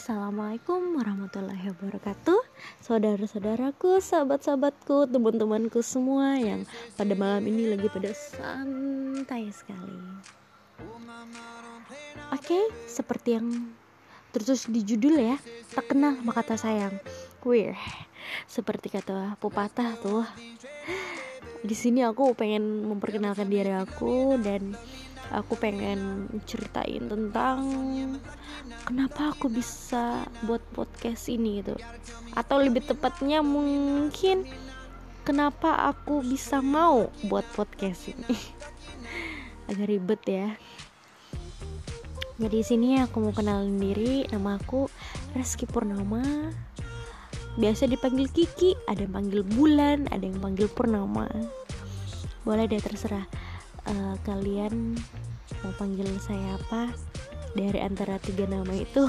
Assalamualaikum warahmatullahi wabarakatuh. Saudara-saudaraku, sahabat-sahabatku, teman-temanku semua yang pada malam ini lagi pada santai sekali. Oke, seperti yang terus di judul ya Tak kenal maka kata sayang. Wih, seperti kata pepatah tuh. Di sini aku pengen memperkenalkan diri aku dan aku pengen ceritain tentang kenapa aku bisa buat podcast ini gitu. Atau lebih tepatnya mungkin kenapa aku bisa mau buat podcast ini. Agak ribet ya. Jadi sini aku mau kenalin diri. Nama aku Reski Purnama. Biasa dipanggil Kiki ada yang panggil Bulan ada yang panggil Purnama. Boleh deh terserah uh, kalian mau panggil saya apa? Dari antara tiga nama itu.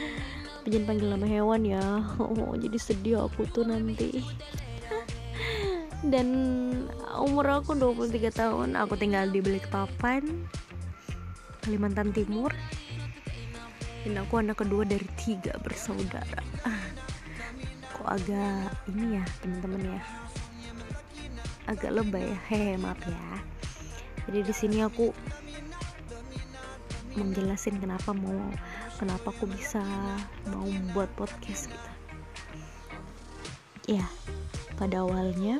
Jangan panggil nama hewan ya. Oh, jadi sedih aku tuh nanti. Dan umur aku 23 tahun. Aku tinggal di Balikpapan Kalimantan Timur. Dan aku anak kedua dari tiga bersaudara. Kok agak ini ya teman-teman ya? Agak lebay ya? Hehe maaf ya jadi di sini aku menjelasin kenapa mau kenapa aku bisa mau buat podcast gitu. Ya pada awalnya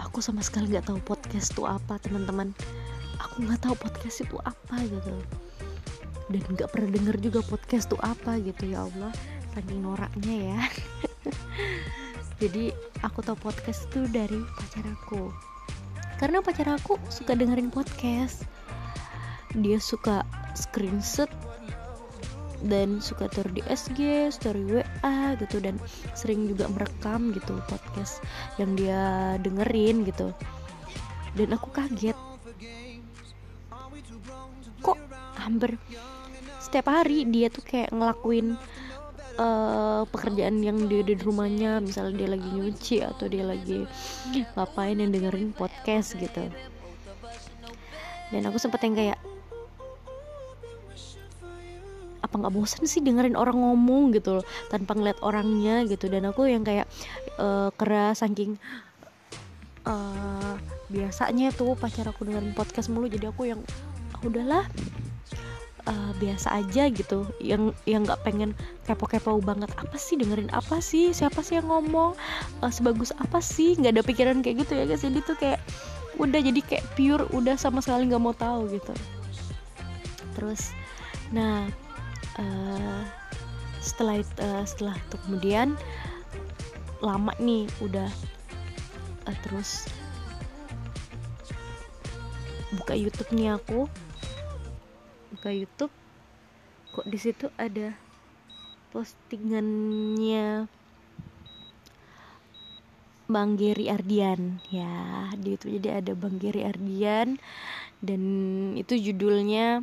aku sama sekali nggak tahu podcast itu apa teman-teman. Aku nggak tahu podcast itu apa gitu. Dan nggak pernah denger juga podcast itu apa gitu ya Allah. Saking noraknya ya. Jadi aku tahu podcast itu dari pacar aku karena pacar aku suka dengerin podcast dia suka screenshot dan suka taruh di SG, story WA gitu dan sering juga merekam gitu podcast yang dia dengerin gitu. Dan aku kaget. Kok hampir setiap hari dia tuh kayak ngelakuin uh, pekerjaan yang dia di rumahnya, misalnya dia lagi nyuci atau dia lagi ngapain yang dengerin podcast gitu. Dan aku sempet yang kayak apa nggak bosan sih dengerin orang ngomong gitu loh tanpa ngeliat orangnya gitu dan aku yang kayak uh, keras saking uh, biasanya tuh pacar aku dengerin podcast mulu jadi aku yang ah, udahlah uh, biasa aja gitu. Yang yang nggak pengen kepo-kepo banget apa sih dengerin apa sih? Siapa sih yang ngomong? Uh, sebagus apa sih? Nggak ada pikiran kayak gitu ya guys. Jadi tuh kayak udah jadi kayak pure udah sama sekali nggak mau tahu gitu. Terus nah uh, setelah uh, setelah itu kemudian lama nih udah uh, terus buka YouTube nih aku buka YouTube kok di situ ada postingannya Bang Geri Ardian ya di itu jadi ada Bang Geri Ardian dan itu judulnya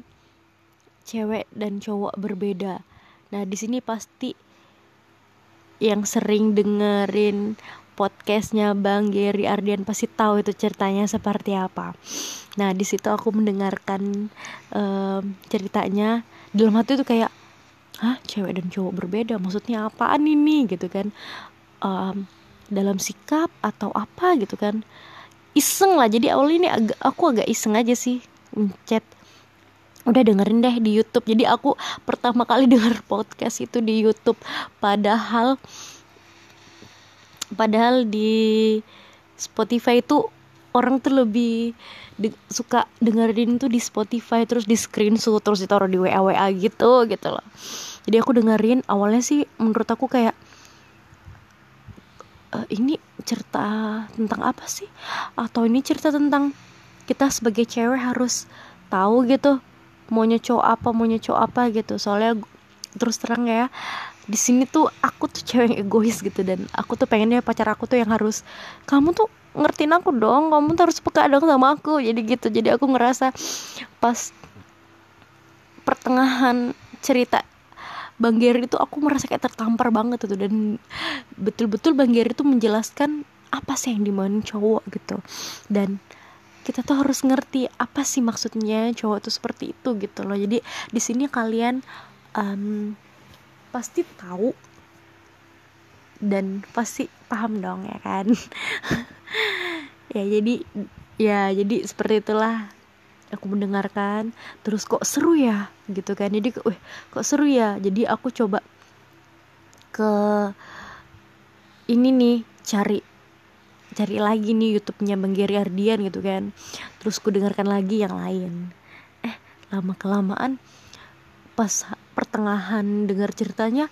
cewek dan cowok berbeda. Nah, di sini pasti yang sering dengerin podcastnya Bang Geri Ardian pasti tahu itu ceritanya seperti apa. Nah, di situ aku mendengarkan um, ceritanya dalam hati itu kayak, hah, cewek dan cowok berbeda, maksudnya apaan ini gitu kan? Um, dalam sikap atau apa gitu kan? Iseng lah, jadi awal ini agak aku agak iseng aja sih mencet udah dengerin deh di YouTube jadi aku pertama kali denger podcast itu di YouTube padahal padahal di Spotify itu orang tuh lebih de suka dengerin tuh di Spotify terus di screenshot terus ditaruh di WA WA gitu gitu loh. Jadi aku dengerin awalnya sih menurut aku kayak e, ini cerita tentang apa sih? Atau ini cerita tentang kita sebagai cewek harus tahu gitu maunya cowok apa maunya cowok apa gitu. Soalnya terus terang ya di sini tuh aku tuh cewek egois gitu dan aku tuh pengennya pacar aku tuh yang harus kamu tuh ngertiin aku dong kamu tuh harus peka dong sama aku. Jadi gitu jadi aku ngerasa pas pertengahan cerita Bang Geri itu aku merasa kayak tertampar banget tuh dan betul-betul Bang Geri itu menjelaskan apa sih yang di mana cowok gitu. Dan kita tuh harus ngerti apa sih maksudnya cowok tuh seperti itu gitu loh. Jadi di sini kalian um, pasti tahu. Dan pasti paham dong ya kan? Ya jadi ya jadi seperti itulah aku mendengarkan. Terus kok seru ya? Gitu kan. Jadi weh kok seru ya? Jadi aku coba ke ini nih cari cari lagi nih YouTube-nya Bang Geri Ardian gitu kan. Terus ku dengarkan lagi yang lain. Eh lama kelamaan pas pertengahan dengar ceritanya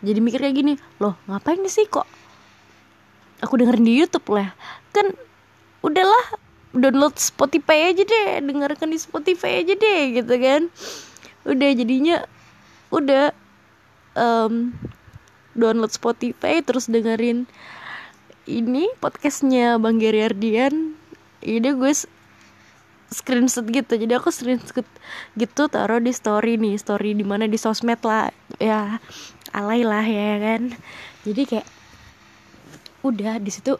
jadi mikir kayak gini loh ngapain sih kok aku dengerin di YouTube lah? Kan udahlah download Spotify aja deh dengarkan di Spotify aja deh gitu kan. Udah jadinya udah um, download Spotify terus dengerin ini podcastnya Bang Gary Ardian. Ini gue screenshot gitu. Jadi aku screenshot gitu taruh di story nih story di mana di sosmed lah. Ya alay lah ya kan. Jadi kayak udah di situ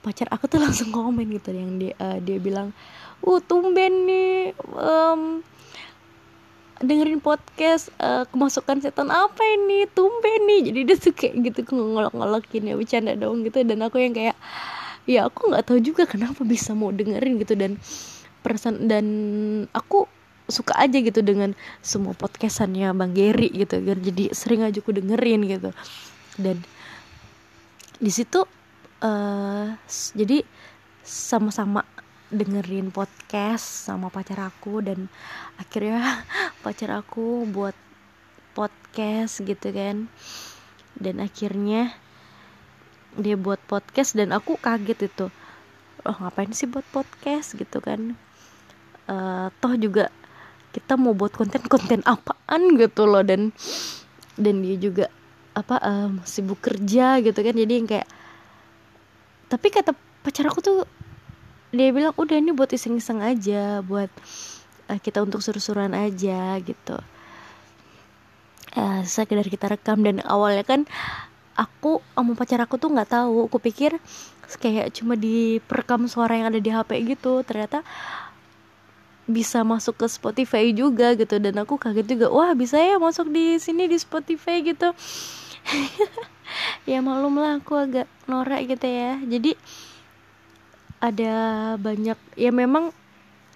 pacar aku tuh langsung komen gitu yang dia uh, dia bilang uh tumben nih um, dengerin podcast uh, kemasukan setan apa ini? Tumben nih. Jadi dia tuh kayak gitu ngolok-ngolokin ya bercanda dong gitu. Dan aku yang kayak ya aku nggak tahu juga kenapa bisa mau dengerin gitu. Dan perasaan dan aku suka aja gitu dengan semua podcastannya Bang Geri gitu jadi sering aja aku dengerin gitu. Dan di situ uh, jadi sama-sama dengerin podcast sama pacar aku dan akhirnya pacar aku buat podcast gitu kan. Dan akhirnya dia buat podcast dan aku kaget itu. Oh ngapain sih buat podcast? gitu kan uh, toh juga kita mau buat konten-konten apaan gitu loh dan dan dia juga apa um, sibuk kerja gitu kan jadi yang kayak tapi kata pacar aku tuh dia bilang udah ini buat iseng-iseng aja buat uh, kita untuk seru-seruan aja gitu. Uh, sekedar kita rekam dan awalnya kan aku sama pacar aku tuh nggak tahu aku pikir kayak cuma di perekam suara yang ada di HP gitu ternyata bisa masuk ke Spotify juga gitu. Dan aku kaget juga wah bisa ya masuk di sini di Spotify gitu. Ya maklum lah aku agak norak gitu ya. Jadi ada banyak ya memang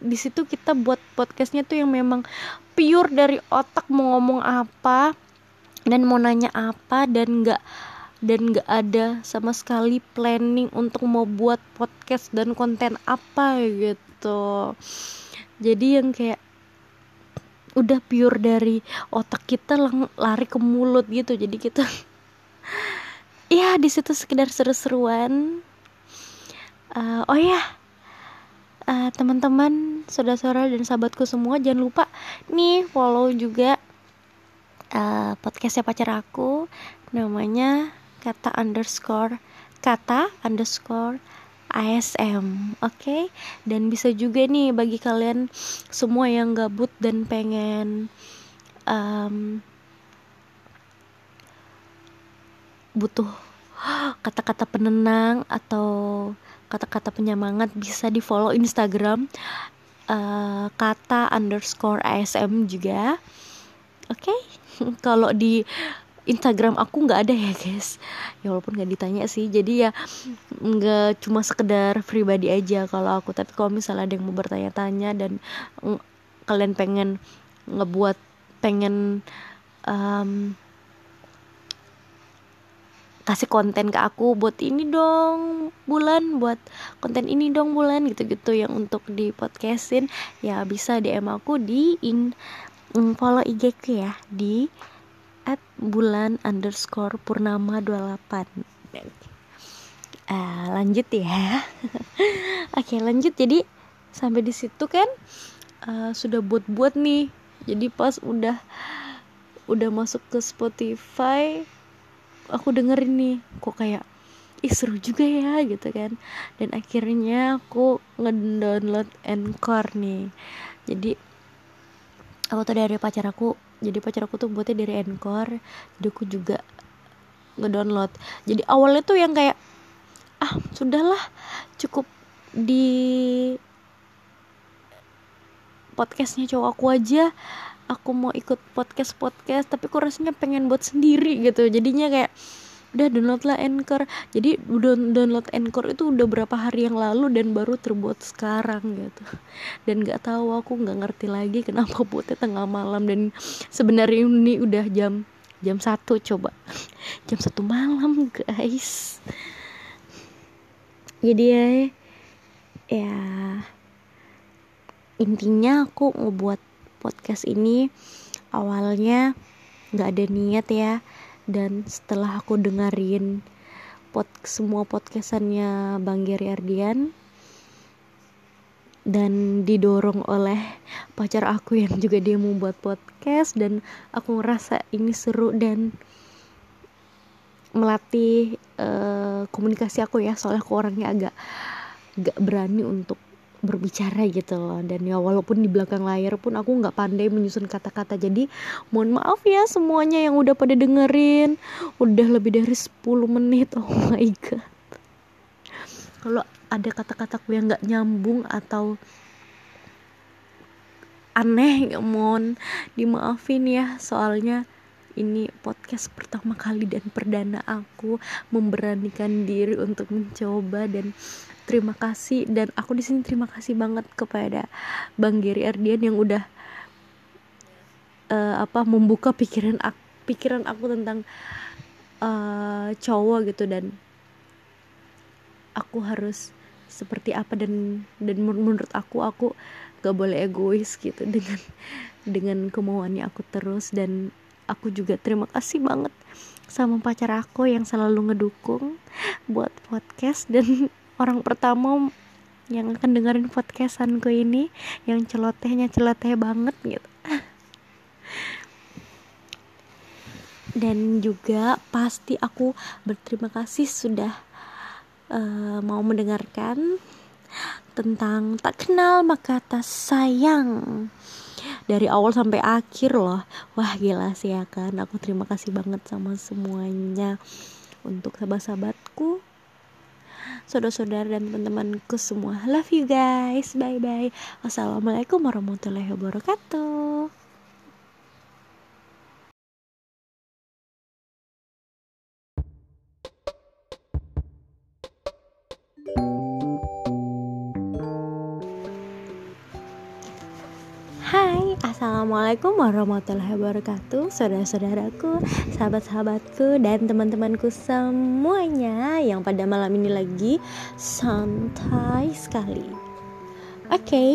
di situ kita buat podcastnya tuh yang memang pure dari otak mau ngomong apa dan mau nanya apa dan nggak dan nggak ada sama sekali planning untuk mau buat podcast dan konten apa gitu jadi yang kayak udah pure dari otak kita lari ke mulut gitu. Jadi kita ya di situ sekedar seru-seruan. Uh, oh ya. Uh, teman-teman saudara-saudara dan sahabatku semua jangan lupa nih follow juga uh, podcastnya pacar aku. Namanya kata underscore kata underscore ASM, oke? Okay? Dan bisa juga nih bagi kalian semua yang gabut dan pengen um, butuh kata-kata penenang atau kata-kata penyemangat bisa di follow Instagram uh, kata underscore ASM juga oke okay? kalau di Instagram aku nggak ada ya guys. Ya walaupun nggak ditanya sih. Jadi ya nggak cuma sekedar pribadi aja kalau aku. Tapi kalau misalnya ada yang mau bertanya-tanya dan kalian pengen ngebuat pengen um, kasih konten ke aku buat ini dong bulan buat konten ini dong bulan gitu-gitu yang untuk di podcastin ya bisa DM aku di in mm, follow IG ku ya di at bulan underscore purnama 28 uh, lanjut ya. Oke lanjut. Jadi sampai di situ kan uh, sudah buat-buat nih. Jadi pas udah udah masuk ke Spotify aku dengerin nih kok kayak ih seru juga ya gitu kan. Dan akhirnya aku ngedownload Anchor nih. Jadi aku tuh dari pacar aku jadi pacar aku tuh buatnya dari Anchor jadi aku juga ngedownload. Jadi awalnya tuh yang kayak ah sudahlah cukup di podcastnya cowok aku aja. Aku mau ikut podcast podcast tapi kok rasanya pengen buat sendiri gitu. Jadinya kayak udah download lah Anchor. Jadi download Anchor itu udah berapa hari yang lalu dan baru terbuat sekarang gitu. Dan nggak tahu aku nggak ngerti lagi kenapa buatnya tengah malam dan sebenarnya ini udah jam jam satu coba. Jam satu malam guys. Jadi ya ya intinya aku ngebuat podcast ini awalnya nggak ada niat ya dan setelah aku dengerin pod semua podcastannya Bang Geri Ardian dan didorong oleh pacar aku yang juga dia mau buat podcast dan aku ngerasa ini seru dan melatih uh, komunikasi aku ya soalnya aku orangnya agak gak berani untuk berbicara gitu loh. Dan ya walaupun di belakang layar pun aku nggak pandai menyusun kata-kata. Jadi mohon maaf ya semuanya yang udah pada dengerin. Udah lebih dari 10 menit. Oh my god. Kalau ada kata-kataku yang nggak nyambung atau aneh mohon dimaafin ya. Soalnya ini podcast pertama kali dan perdana aku memberanikan diri untuk mencoba dan terima kasih. Dan aku di sini terima kasih banget kepada Bang Giri Ardian yang udah uh, apa membuka pikiran aku, pikiran aku tentang uh, cowok gitu. Dan aku harus seperti apa dan dan menurut aku aku gak boleh egois gitu dengan dengan kemauannya aku terus. Dan aku juga terima kasih banget sama pacar aku yang selalu ngedukung buat podcast dan orang pertama yang akan dengerin podcastanku ini yang celotehnya celoteh banget gitu. Dan juga pasti aku berterima kasih sudah uh, mau mendengarkan tentang tak kenal maka tak sayang dari awal sampai akhir loh. Wah gila sih ya kan? Aku terima kasih banget sama semuanya untuk sahabat-sahabatku saudara-saudara dan teman-temanku semua. Love you guys. Bye bye wassalamualaikum warahmatullahi wabarakatuh Assalamualaikum warahmatullahi wabarakatuh Saudara-saudaraku, sahabat-sahabatku, dan teman-temanku semuanya Yang pada malam ini lagi santai sekali. Oke, okay,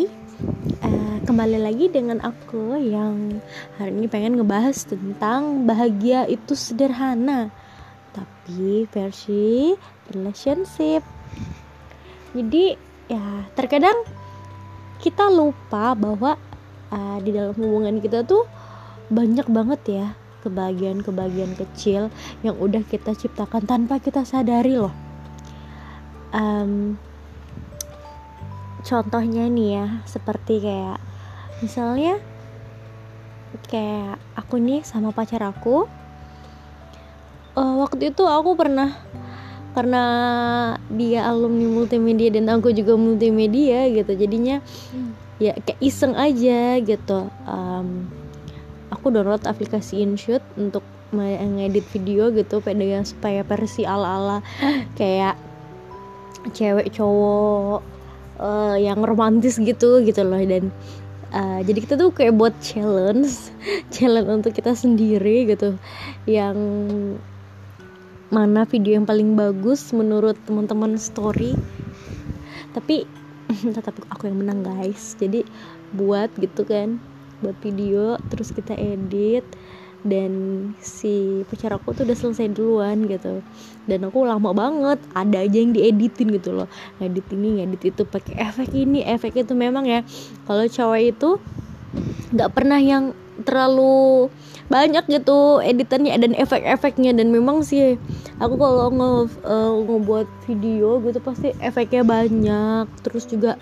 uh, eh, kembali lagi dengan aku yang hari ini pengen ngebahas tentang bahagia itu sederhana Tapi versi relationship. Jadi ya terkadang kita lupa bahwa uh, di dalam hubungan kita tuh banyak banget ya kebahagiaan-kebahagiaan kecil yang udah kita ciptakan tanpa kita sadari loh. Um, contohnya nih ya seperti kayak misalnya kayak aku nih sama pacar aku uh, waktu itu aku pernah karena dia alumni multimedia dan aku juga multimedia gitu. Jadinya hmm ya kayak iseng aja gitu. Um, aku download aplikasi InShoot untuk mengedit video gitu dengan supaya versi ala-ala. Kayak cewek cowok uh, yang romantis gitu gitu loh. Dan uh, jadi kita tuh kayak buat challenge challenge untuk kita sendiri gitu. Yang mana video yang paling bagus menurut teman-teman story. Tapi tetap aku yang menang guys. Jadi buat gitu kan buat video terus kita edit dan si pacar aku tuh udah selesai duluan gitu. Dan aku lama banget ada aja yang dieditin gitu loh. Ngedit ini ngedit itu pakai efek ini efek itu memang ya. Kalau cowok itu nggak pernah yang terlalu banyak gitu editannya dan efek-efeknya. Dan memang sih aku kalau nge uh, ngebuat video gitu pasti efeknya banyak. Terus juga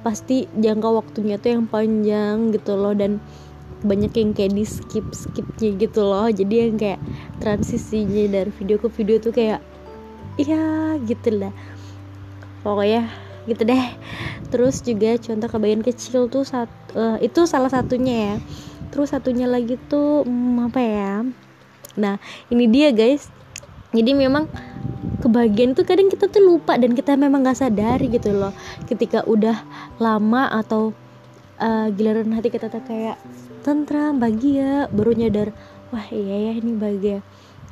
pasti jangka waktunya tuh yang panjang gitu loh. Dan banyak yang kayak di skip skipnya gitu loh. Jadi yang kayak transisinya dari video ke video tuh kayak iya gitu lah. Pokoknya gitu deh. Terus juga contoh kebagian kecil tuh saat uh, itu salah satunya ya terus satunya lagi tuh hmm, apa ya? Nah ini dia guys. Jadi memang kebagian tuh kadang kita tuh lupa dan kita memang gak sadari gitu loh. Ketika udah lama atau uh, giliran hati kita tuh kayak tentram bahagia baru nyadar wah iya ya ini bahagia.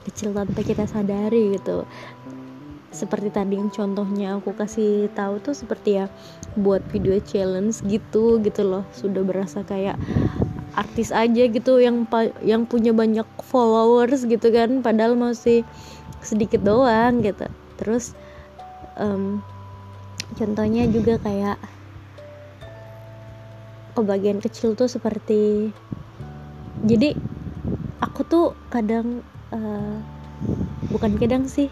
Kecil tanpa kita sadari gitu. Seperti tadi yang contohnya aku kasih tahu tuh seperti ya buat video challenge gitu gitu loh. Sudah berasa kayak artis aja gitu yang yang punya banyak followers gitu kan padahal masih sedikit doang gitu. Terus um, contohnya juga kayak kebagian kecil tuh seperti jadi aku tuh kadang uh, bukan kadang sih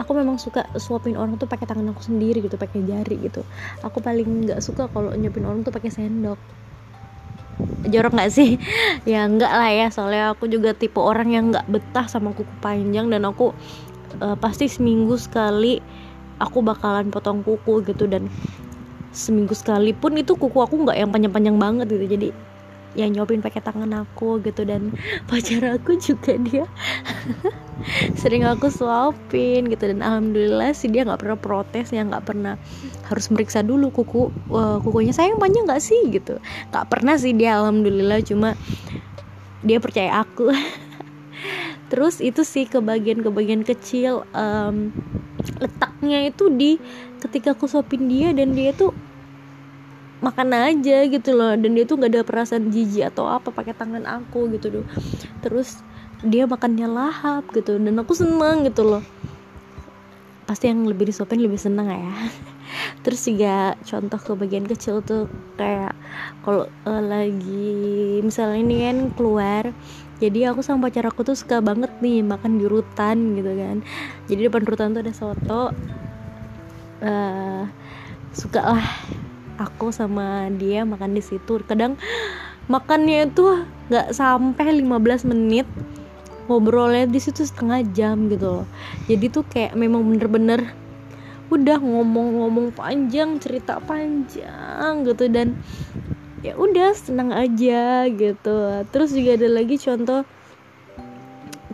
aku memang suka suapin orang tuh pakai tangan aku sendiri gitu pakai jari gitu. Aku paling nggak suka kalau nyupin orang tuh pakai sendok jorok nggak sih? Ya enggak lah ya. Soalnya aku juga tipe orang yang nggak betah sama kuku panjang dan aku uh, pasti seminggu sekali aku bakalan potong kuku gitu dan seminggu sekali pun itu kuku aku nggak yang panjang-panjang banget gitu. Jadi ya nyopin pakai tangan aku gitu. Dan pacar aku juga dia sering aku suapin gitu. Dan alhamdulillah sih dia nggak pernah protes ya nggak pernah harus meriksa dulu kuku uh, kukunya. Sayang panjang nggak sih gitu. Nggak pernah sih dia alhamdulillah. Cuma dia percaya aku. Terus itu sih kebagian-kebagian kecil um, letaknya itu di ketika aku suapin dia dan dia tuh makan aja gitu loh. Dan dia tuh nggak ada perasaan jijik atau apa pakai tangan aku gitu loh terus dia makannya lahap gitu dan aku seneng gitu loh. Pasti yang lebih disuapin lebih seneng ya. Terus juga contoh ke bagian kecil tuh kayak kalau uh, lagi misalnya ini kan keluar jadi aku sama pacar aku tuh suka banget nih makan di rutan gitu kan. Jadi depan rutan tuh ada soto uh, suka lah aku sama dia makan di situ. Kadang makannya itu nggak sampai 15 menit. Ngobrolnya di situ setengah jam gitu loh. Jadi tuh kayak memang bener-bener udah ngomong-ngomong panjang cerita panjang gitu. Dan ya udah senang aja gitu. Terus juga ada lagi contoh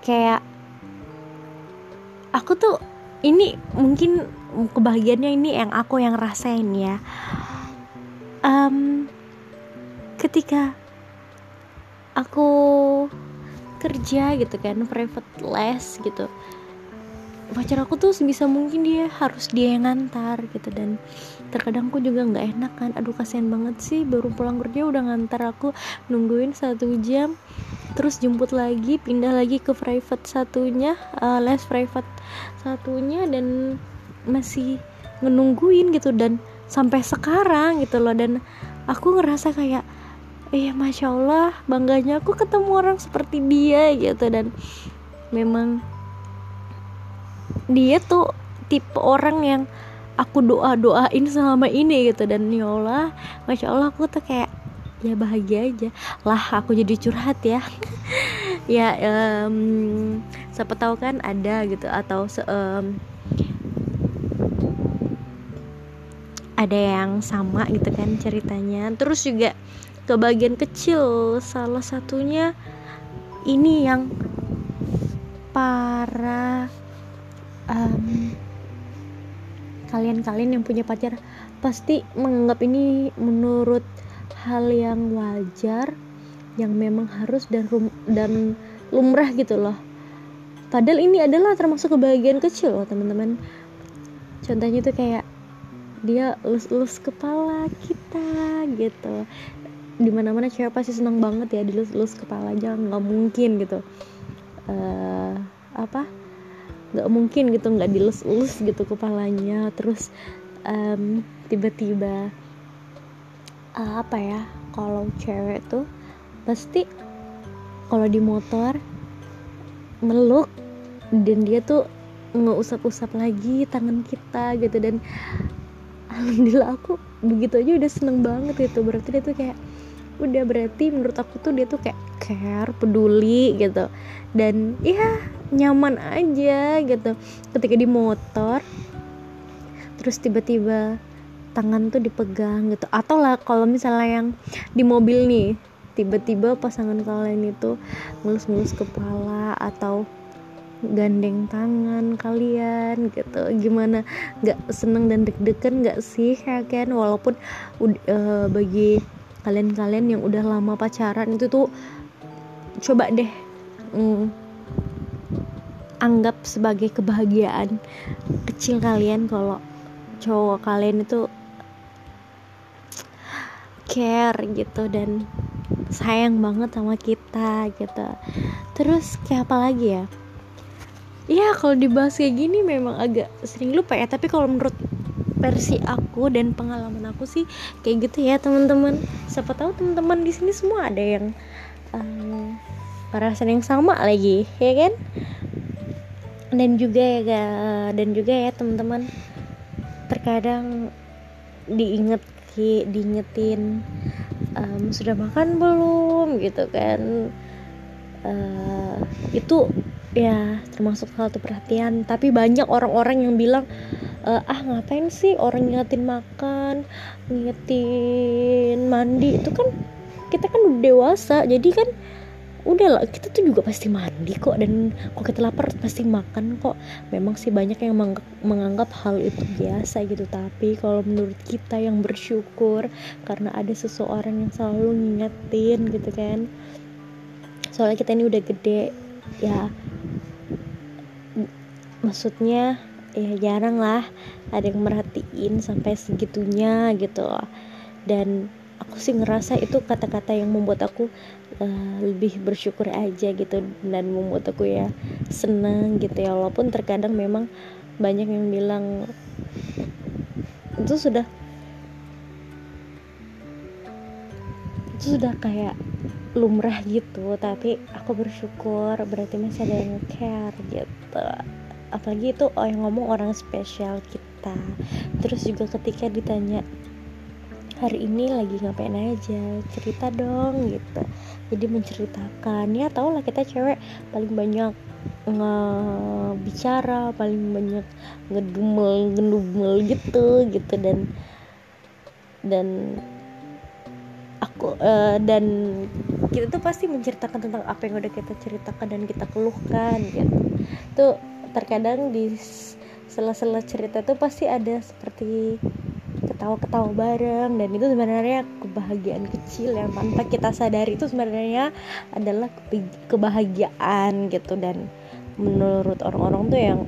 kayak aku tuh ini mungkin kebahagiaannya ini yang aku yang rasain ya um, ketika aku kerja gitu kan private les gitu pacar aku tuh sebisa mungkin dia harus dia yang ngantar gitu. Dan terkadang aku juga nggak enak kan. Aduh kasihan banget sih baru pulang kerja udah ngantar aku nungguin satu jam terus jemput lagi pindah lagi ke private satunya uh, les private satunya dan masih menungguin gitu. Dan sampai sekarang gitu loh. Dan aku ngerasa kayak iya masya Allah bangganya aku ketemu orang seperti dia gitu. Dan memang dia tuh tipe orang yang aku doa doain selama ini gitu. Dan ya Allah masya Allah aku tuh kayak ya bahagia aja. Lah aku jadi curhat ya. Ya um, siapa tahu kan ada gitu atau um, ada yang sama gitu kan ceritanya. Terus juga ke bagian kecil salah satunya ini yang para um, kalian-kalian yang punya pacar pasti menganggap ini menurut hal yang wajar yang memang harus dan rum dan lumrah gitu loh. Padahal ini adalah termasuk kebahagiaan kecil teman-teman. Contohnya tuh kayak dia lus-lus kepala kita gitu. Di mana-mana cewek pasti senang banget ya dilus-lus kepala. Aja nggak mungkin gitu. Uh, apa? Nggak mungkin gitu. Nggak dilus-lus gitu kepalanya. Terus um, tiba-tiba uh, apa ya kalau cewek tuh pasti kalau di motor meluk dan dia tuh nggak usap-usap lagi tangan kita gitu. Dan alhamdulillah aku begitu aja udah seneng banget gitu. Berarti dia tuh kayak udah berarti menurut aku tuh dia tuh kayak care peduli gitu. Dan ya nyaman aja gitu. Ketika di motor terus tiba-tiba tangan tuh dipegang gitu. Atau lah kalau misalnya yang di mobil nih tiba-tiba pasangan kalian itu ngelus-ngelus kepala atau gandeng tangan kalian gitu. Gimana? Nggak seneng dan deg-degan nggak sih ya kan? Walaupun uh, bagi kalian-kalian yang udah lama pacaran itu tuh coba deh mm, anggap sebagai kebahagiaan kecil kalian kalau cowok kalian itu care gitu dan sayang banget sama kita gitu. Terus kayak apa lagi ya ya kalau dibahas kayak gini memang agak sering lupa ya. Tapi kalau menurut versi aku dan pengalaman aku sih kayak gitu ya teman-teman. Siapa tahu teman-teman di sini semua ada yang um, perasaan yang sama lagi ya kan? Dan juga ya dan juga ya teman-teman. Terkadang diinget diingetin um, sudah makan belum gitu kan? Uh, itu ya termasuk satu perhatian. Tapi banyak orang-orang yang bilang e, ah ngapain sih orang ngingetin makan ngingetin mandi? Itu kan kita kan udah dewasa jadi kan udah lah kita tuh juga pasti mandi kok. Dan kok kita lapar pasti makan kok. Memang sih banyak yang menganggap hal itu biasa gitu. Tapi kalau menurut kita yang bersyukur karena ada seseorang yang selalu ngingetin gitu kan. Soalnya kita ini udah gede ya maksudnya ya jarang lah ada yang merhatiin sampai segitunya gitu. Dan aku sih ngerasa itu kata-kata yang membuat aku uh, lebih bersyukur aja gitu dan membuat aku ya seneng gitu ya. Walaupun terkadang memang banyak yang bilang itu sudah itu sudah kayak lumrah gitu tapi aku bersyukur berarti masih ada yang care gitu. Apalagi itu oh yang ngomong orang spesial kita. Terus juga ketika ditanya hari ini lagi ngapain aja? Cerita dong gitu. Jadi menceritakan ya tau lah kita cewek paling banyak ngebicara paling banyak ngedumel ngedumel gitu gitu. Dan dan uh, dan kita tuh pasti menceritakan tentang apa yang udah kita ceritakan dan kita keluhkan gitu. Tuh terkadang di sela-sela cerita tuh pasti ada seperti ketawa-ketawa bareng dan itu sebenarnya kebahagiaan kecil yang tanpa kita sadari itu sebenarnya adalah kebahagiaan gitu. Dan menurut orang-orang tuh yang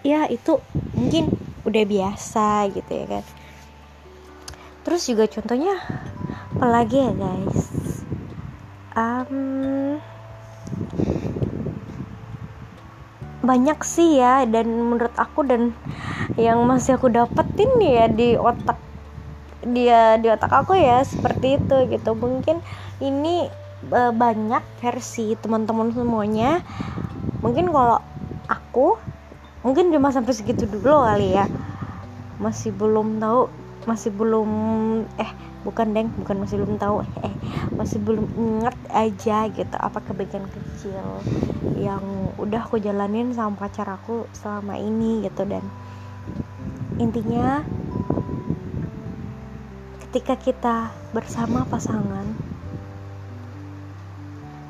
ya itu mungkin udah biasa gitu ya kan terus juga contohnya apalagi ya guys? Um, banyak sih ya dan menurut aku dan yang masih aku dapetin ya di otak dia di otak aku ya seperti itu gitu. Mungkin ini e, banyak versi teman-teman semuanya. Mungkin kalau aku mungkin cuma sampai segitu dulu kali ya. Masih belum tahu masih belum eh bukan deng bukan masih belum tahu eh masih belum inget aja gitu apa kebaikan kecil yang udah aku jalanin sama pacar aku selama ini gitu. Dan intinya ketika kita bersama pasangan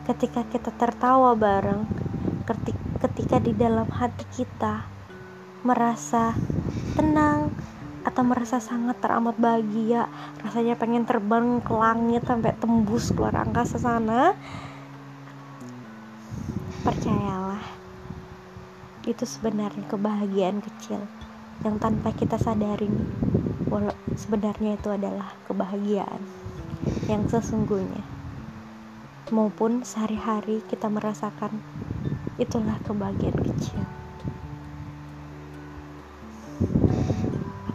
ketika kita tertawa bareng ketika di dalam hati kita merasa tenang atau merasa sangat teramat bahagia rasanya pengen terbang ke langit sampai tembus keluar angkasa sana percayalah itu sebenarnya kebahagiaan kecil yang tanpa kita sadarin walau sebenarnya itu adalah kebahagiaan yang sesungguhnya. Maupun sehari-hari kita merasakan itulah kebahagiaan kecil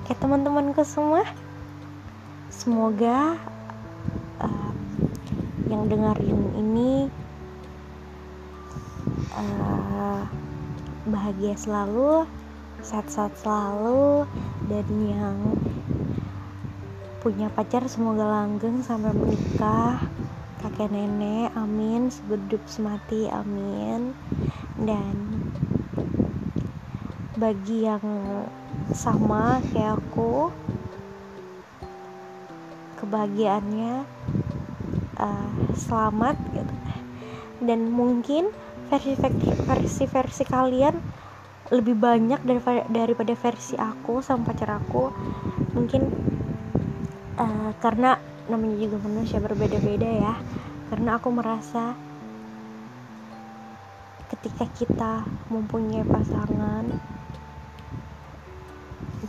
oke teman-temanku semua semoga uh, yang dengerin ini uh, bahagia selalu sehat-sehat selalu dan yang punya pacar semoga langgeng sampai menikah. Kakek nenek amin. Sebedup semati amin. Dan bagi yang sama kayak aku. Kebahagiaannya uh, selamat gitu. Dan mungkin versi versi kalian lebih banyak daripada daripada versi aku sama pacar aku. Mungkin uh, karena namanya juga manusia berbeda-beda ya. Karena aku merasa ketika kita mempunyai pasangan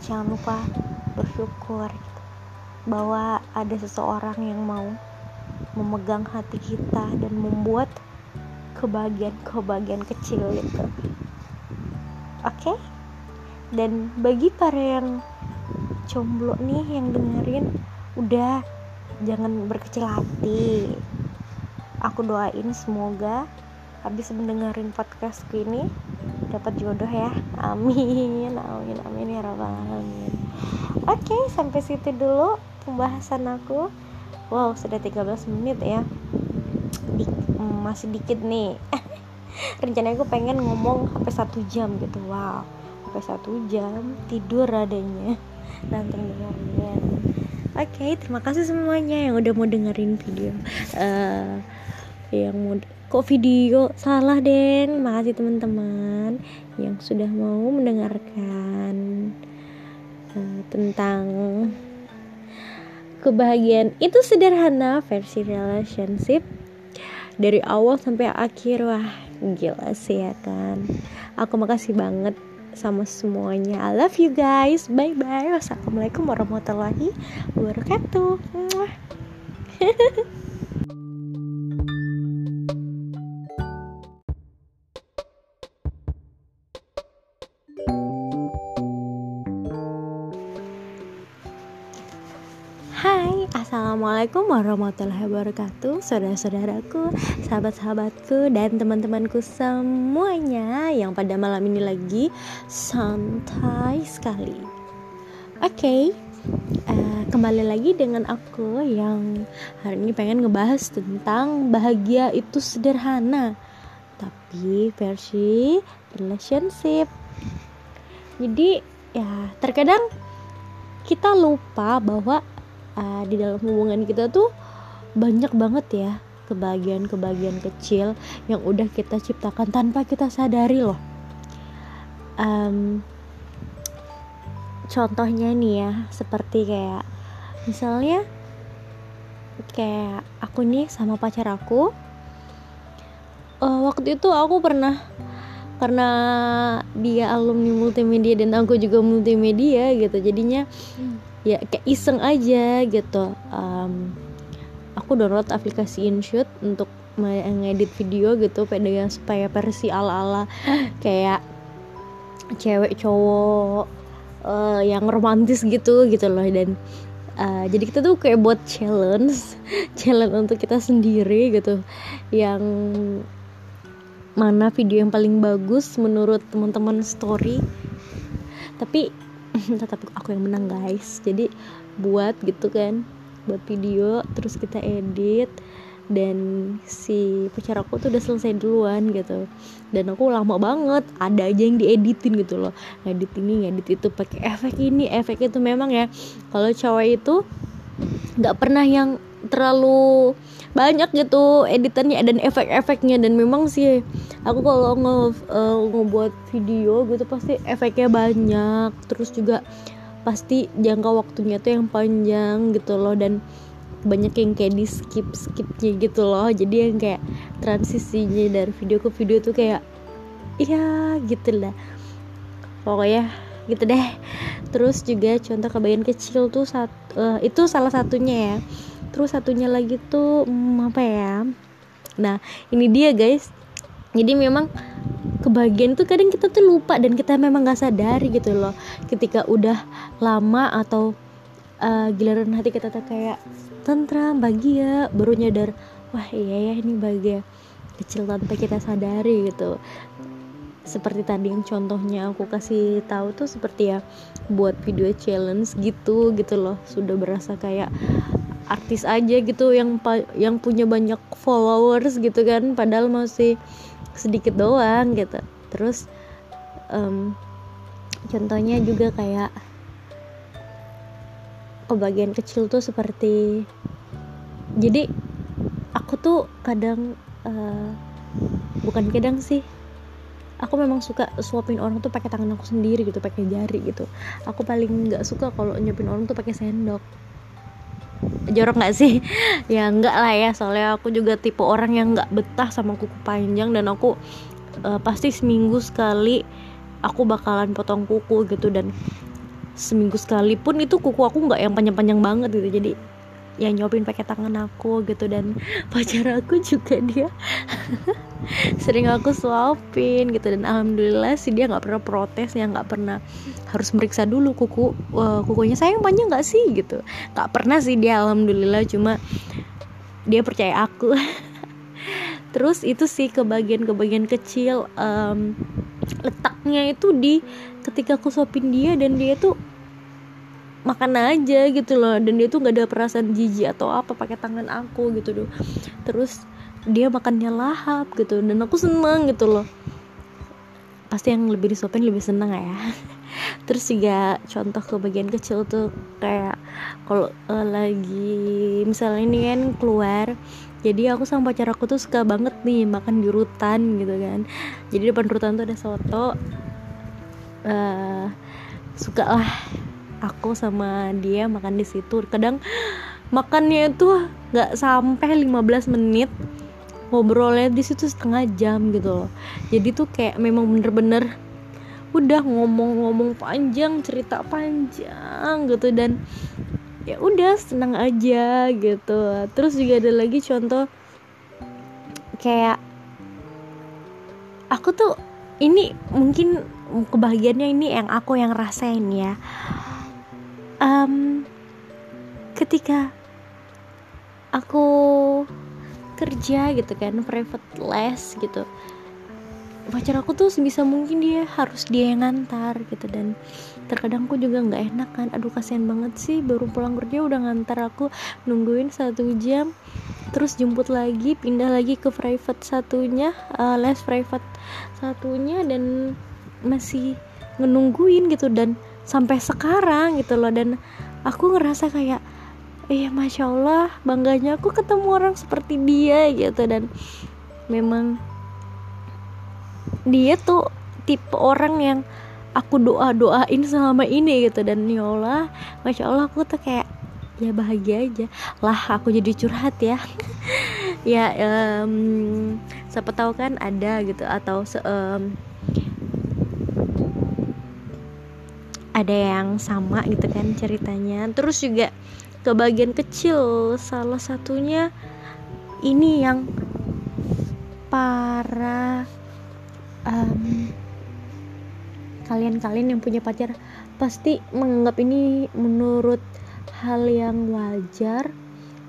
jangan lupa bersyukur gitu, bahwa ada seseorang yang mau memegang hati kita dan membuat kebahagiaan-kebahagiaan kecil gitu. Oke? Okay? dan bagi para yang jomblo nih yang dengerin udah jangan berkecil hati. Aku doain semoga habis mendengarin podcast ini dapat jodoh ya. Amin amin amin ya rabbal alamin. Oke okay, sampai situ dulu pembahasan aku. Wow sudah 13 menit ya. Di, masih dikit nih. Rencananya aku pengen ngomong sampai satu jam gitu wow. Sampai satu jam tidur adanya. Nanti dengerin oke okay, terima kasih semuanya yang udah mau dengerin video uh, yang mau kok video salah deng? Makasih teman-teman yang sudah mau mendengarkan uh, tentang kebahagiaan. Itu sederhana versi relationship dari awal sampai akhir. Wah gila sih ya kan? Aku makasih banget sama semuanya. I love you guys. Bye bye wassalamualaikum warahmatullahi wabarakatuh Assalamualaikum warahmatullahi wabarakatuh Saudara-saudaraku, sahabat-sahabatku Dan teman-temanku semuanya Yang pada malam ini lagi Santai sekali. Oke okay, uh, eh, Kembali lagi dengan aku Yang hari ini pengen ngebahas tentang Bahagia itu sederhana Tapi versi relationship. Jadi ya terkadang kita lupa bahwa uh, di dalam hubungan kita tuh banyak banget ya kebahagiaan-kebahagiaan kecil yang udah kita ciptakan tanpa kita sadari loh. Um, contohnya nih ya, seperti kayak misalnya kayak aku nih sama pacar aku. Uh, waktu itu aku pernah karena dia alumni multimedia dan aku juga multimedia gitu jadinya hmm ya kayak iseng aja gitu. Um, aku download aplikasi InShoot untuk ngedit video gitu dengan supaya versi ala-ala kayak cewek cowok uh, yang romantis gitu gitu loh. Dan uh, jadi kita tuh kayak buat challenge challenge untuk kita sendiri gitu. Yang mana video yang paling bagus menurut teman-teman story. Tapi tetap aku yang menang guys. Jadi buat gitu kan buat video terus kita edit dan si pacar aku tuh udah selesai duluan gitu. Dan aku lama banget ada aja yang dieditin gitu loh. Ngedit ini ngedit itu pakai efek ini efek itu. Memang ya kalau cowok itu nggak pernah yang terlalu banyak gitu editannya dan efek-efeknya. Dan memang sih aku kalau nge uh, ngebuat video gitu pasti efeknya banyak. Terus juga pasti jangka waktunya tuh yang panjang gitu loh. Dan banyak yang kayak di skip skipnya gitu loh. Jadi yang kayak transisinya dari video ke video tuh kayak iya gitu lah. Pokoknya gitu deh. Terus juga contoh kebayan kecil tuh saat uh, itu salah satunya ya terus satunya lagi tuh hmm, apa ya? Nah ini dia guys. Jadi memang kebahagiaan tuh kadang kita tuh lupa dan kita memang nggak sadari gitu loh. Ketika udah lama atau uh, giliran hati kita tuh kayak tentram bahagia baru nyadar wah iya ya ini bahagia. Kecil tanpa kita sadari gitu. Seperti tadi yang contohnya aku kasih tahu tuh seperti ya buat video challenge gitu gitu loh. Sudah berasa kayak artis aja gitu yang yang punya banyak followers gitu kan padahal masih sedikit doang gitu. Terus um, contohnya juga kayak kebagian kecil tuh seperti jadi aku tuh kadang uh, bukan kadang sih aku memang suka suapin orang tuh pakai tangan aku sendiri gitu pakai jari gitu. Aku paling nggak suka kalau nyupin orang tuh pakai sendok jorok nggak sih? Ya nggak lah ya. Soalnya aku juga tipe orang yang nggak betah sama kuku panjang dan aku uh, pasti seminggu sekali aku bakalan potong kuku gitu dan seminggu sekali pun itu kuku aku nggak yang panjang-panjang banget gitu. Jadi ya nyopin pakai tangan aku gitu dan pacar aku juga dia sering aku suapin gitu. Dan alhamdulillah sih dia nggak pernah protes ya nggak pernah harus meriksa dulu kuku uh, kukunya. Sayang panjang nggak sih gitu. Nggak pernah sih dia alhamdulillah. Cuma dia percaya aku. Terus itu sih kebagian-kebagian kecil um, letaknya itu di ketika aku suapin dia dan dia tuh makan aja gitu loh. Dan dia tuh nggak ada perasaan jijik atau apa pakai tangan aku gitu loh terus dia makannya lahap gitu. Dan aku seneng gitu loh. Pasti yang lebih disuapin lebih seneng ya. Terus juga contoh ke bagian kecil tuh kayak kalau uh, lagi misalnya ini kan keluar jadi aku sama pacar aku tuh suka banget nih makan di rutan gitu kan. Jadi depan rutan tuh ada soto uh, suka lah aku sama dia makan di situ. Kadang makannya itu nggak sampai 15 menit. Ngobrolnya di situ setengah jam gitu loh. Jadi tuh kayak memang bener-bener udah ngomong-ngomong panjang cerita panjang gitu. Dan ya udah senang aja gitu. Terus juga ada lagi contoh kayak aku tuh ini mungkin kebahagiaannya ini yang aku yang rasain ya um, ketika aku kerja gitu kan private les gitu pacar aku tuh sebisa mungkin dia harus dia yang ngantar gitu. Dan terkadang aku juga nggak enak kan. Aduh kasihan banget sih baru pulang kerja udah ngantar aku nungguin satu jam terus jemput lagi pindah lagi ke private satunya uh, les private satunya dan masih ngenungguin gitu. Dan sampai sekarang gitu loh. Dan aku ngerasa kayak iya masya Allah bangganya aku ketemu orang seperti dia gitu. Dan memang dia tuh tipe orang yang aku doa doain selama ini gitu. Dan ya Allah masya Allah aku tuh kayak ya bahagia aja. Lah aku jadi curhat ya. Ya um, siapa tahu kan ada gitu atau um, ada yang sama gitu kan ceritanya. Terus juga ke bagian kecil salah satunya ini yang para um, kalian-kalian yang punya pacar pasti menganggap ini menurut hal yang wajar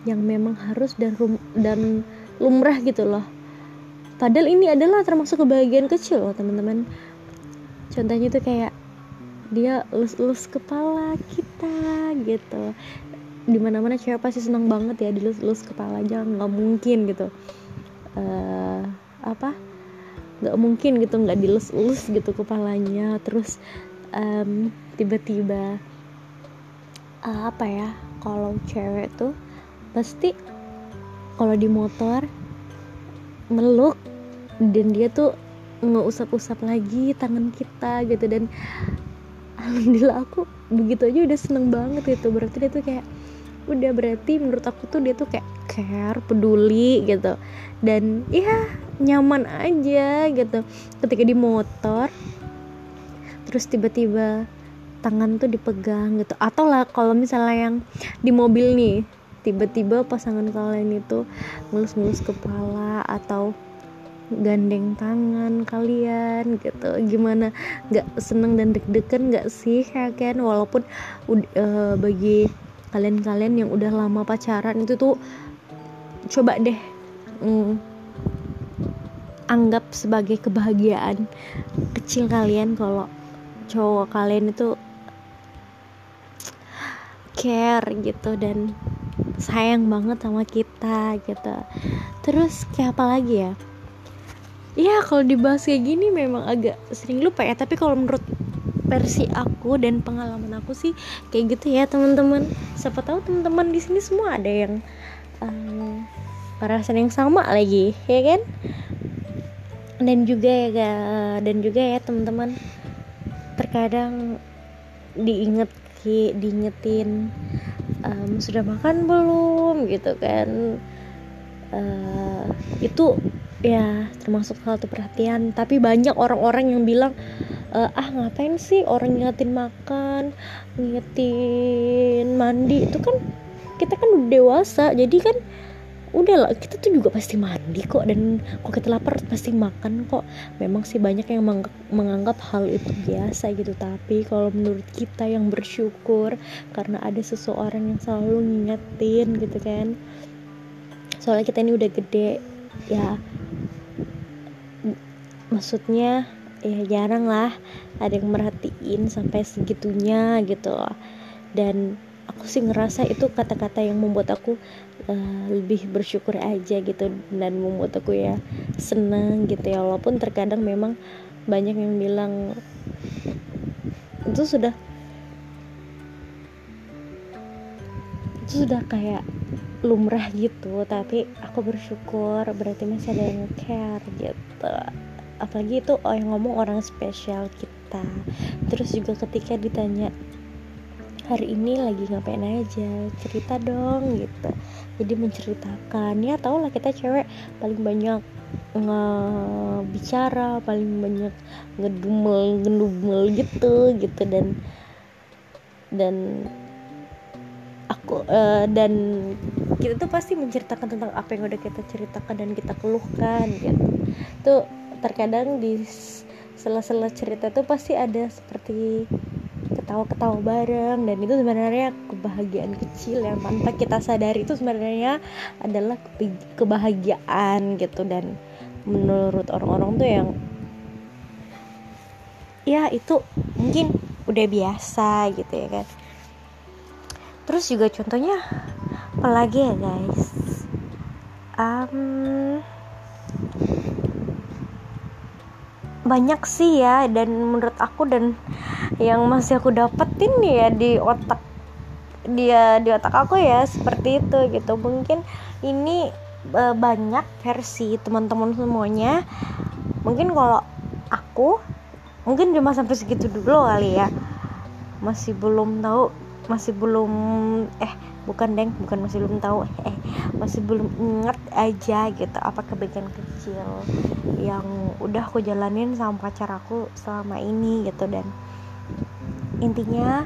yang memang harus dan rum dan lumrah gitu loh. Padahal ini adalah termasuk kebahagiaan kecil loh teman-teman. Contohnya tuh kayak dia lus-lus kepala kita gitu. Di mana-mana cewek pasti seneng banget ya dilus-lus kepala aja nggak mungkin gitu. Uh, apa? Nggak mungkin gitu nggak dilus-lus gitu kepalanya. Terus um, tiba-tiba uh, apa ya kalau cewek tuh pasti kalau di motor meluk dan dia tuh nggak usap-usap lagi tangan kita gitu. Dan alhamdulillah aku begitu aja udah seneng banget itu berarti dia tuh kayak udah berarti menurut aku tuh dia tuh kayak care peduli gitu. Dan ya nyaman aja gitu. Ketika di motor terus tiba-tiba tangan tuh dipegang gitu. Atau lah kalau misalnya yang di mobil nih tiba-tiba pasangan kalian itu ngelus-ngelus kepala atau gandeng tangan kalian gitu. Gimana? Nggak seneng dan deg-degan nggak sih ya kan? Walaupun uh, bagi kalian-kalian yang udah lama pacaran itu tuh coba deh mm, anggap sebagai kebahagiaan kecil kalian kalau cowok kalian itu care gitu dan sayang banget sama kita gitu. Terus kayak apa lagi ya ya kalau dibahas kayak gini memang agak sering lupa ya. Tapi kalau menurut versi aku dan pengalaman aku sih kayak gitu ya teman-teman. Siapa tahu teman-teman di sini semua ada yang um, perasaan yang sama lagi ya kan? Dan juga ya dan juga ya teman-teman. Terkadang diinget diingetin um, sudah makan belum gitu kan? Uh, itu ya termasuk salah satu perhatian. Tapi banyak orang-orang yang bilang uh, ah ngapain sih orang ngingetin makan ngingetin mandi? Itu kan kita kan udah dewasa jadi kan udah lah kita tuh juga pasti mandi kok. Dan kok kita lapar pasti makan kok. Memang sih banyak yang menganggap hal itu biasa gitu. Tapi kalau menurut kita yang bersyukur karena ada seseorang yang selalu ngingetin gitu kan. Soalnya kita ini udah gede ya maksudnya ya jarang lah ada yang merhatiin sampai segitunya gitu. Loh dan aku sih ngerasa itu kata-kata yang membuat aku uh, lebih bersyukur aja gitu dan membuat aku ya seneng gitu ya. Walaupun terkadang memang banyak yang bilang itu sudah itu sudah kayak lumrah gitu tapi aku bersyukur berarti masih ada yang care gitu. Apalagi itu oh, yang ngomong orang spesial kita. Terus juga ketika ditanya hari ini lagi ngapain aja? Cerita dong gitu. Jadi menceritakan ya tau lah kita cewek paling banyak ngebicara paling banyak ngedumel ngedumel gitu gitu. Dan dan uh, dan kita tuh pasti menceritakan tentang apa yang udah kita ceritakan dan kita keluhkan gitu. Tuh terkadang di sela-sela cerita tuh pasti ada seperti ketawa-ketawa bareng dan itu sebenarnya kebahagiaan kecil yang tanpa kita sadari itu sebenarnya adalah kebahagiaan gitu. Dan menurut orang-orang tuh yang ya itu mungkin udah biasa gitu ya kan terus juga contohnya apalagi ya guys? Um, banyak sih ya dan menurut aku dan yang masih aku dapetin ya di otak dia di otak aku ya seperti itu gitu. Mungkin ini e, banyak versi teman-teman semuanya. Mungkin kalau aku mungkin cuma sampai segitu dulu kali ya. Masih belum tahu masih belum eh bukan deng bukan masih belum tahu eh masih belum inget aja gitu apa kebaikan kecil yang udah aku jalanin sama pacar aku selama ini gitu. Dan intinya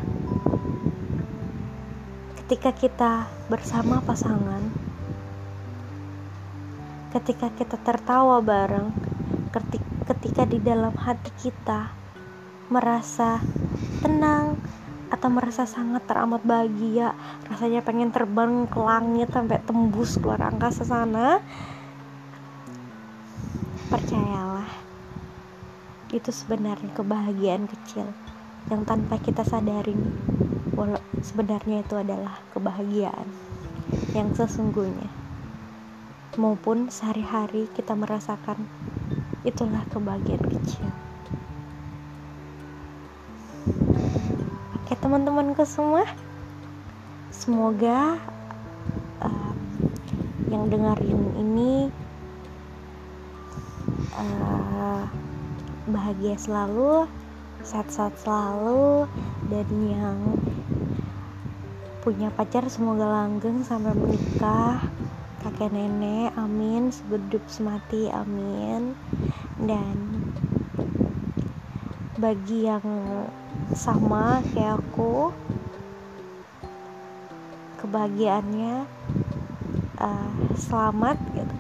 ketika kita bersama pasangan ketika kita tertawa bareng ketika di dalam hati kita merasa tenang atau merasa sangat teramat bahagia rasanya pengen terbang ke langit sampai tembus keluar angkasa sana percayalah itu sebenarnya kebahagiaan kecil yang tanpa kita sadarin walau sebenarnya itu adalah kebahagiaan yang sesungguhnya. Maupun sehari-hari kita merasakan itulah kebahagiaan kecil Oke teman-temanku semua. Semoga uh, Yang dengerin ini uh, Bahagia selalu Sehat-sehat selalu Dan yang Punya pacar semoga langgeng sampai menikah. Kakek nenek amin. Sebedup semati amin. Dan bagi yang sama kayak aku. Kebahagiaannya uh, selamat gitu.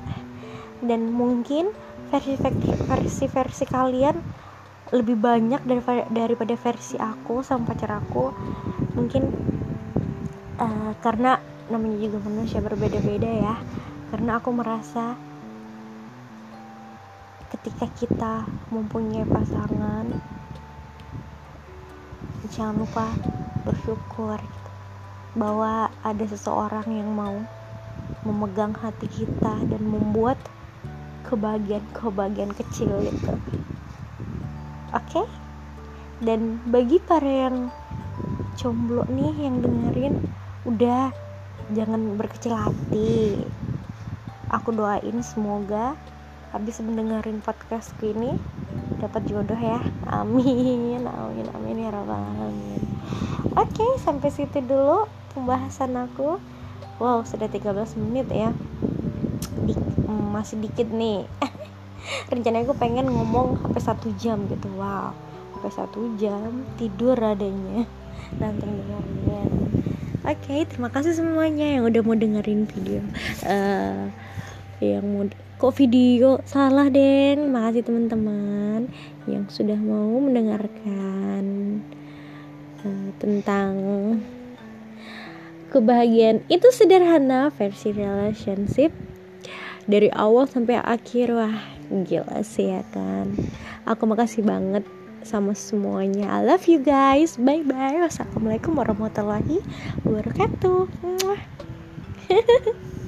Dan mungkin versi versi versi kalian lebih banyak daripada daripada versi aku sama pacar aku. Mungkin uh, karena namanya juga manusia berbeda-beda ya. Karena aku merasa ketika kita mempunyai pasangan jangan lupa bersyukur gitu, bahwa ada seseorang yang mau memegang hati kita dan membuat kebahagiaan-kebahagiaan kecil gitu. Oke? Okay? dan bagi para yang jomblo nih yang dengerin udah jangan berkecil hati. Aku doain semoga habis mendengarin podcast ini dapat jodoh ya. Amin amin amin ya rabbal alamin. Oke sampai situ dulu pembahasan aku. Wow sudah 13 menit ya. Di, masih dikit nih. Rencananya aku pengen ngomong sampai satu jam gitu. Wow sampai satu jam tidur adanya. Nanti dengerin oke okay, terima kasih semuanya yang udah mau dengerin video uh, yang mau kok video salah Den makasih teman-teman yang sudah mau mendengarkan uh, tentang kebahagiaan. Itu sederhana versi relationship. Dari awal sampai akhir wah gila sih ya kan? Aku makasih banget sama semuanya. I love you guys. Bye bye wassalamualaikum warahmatullahi wabarakatuh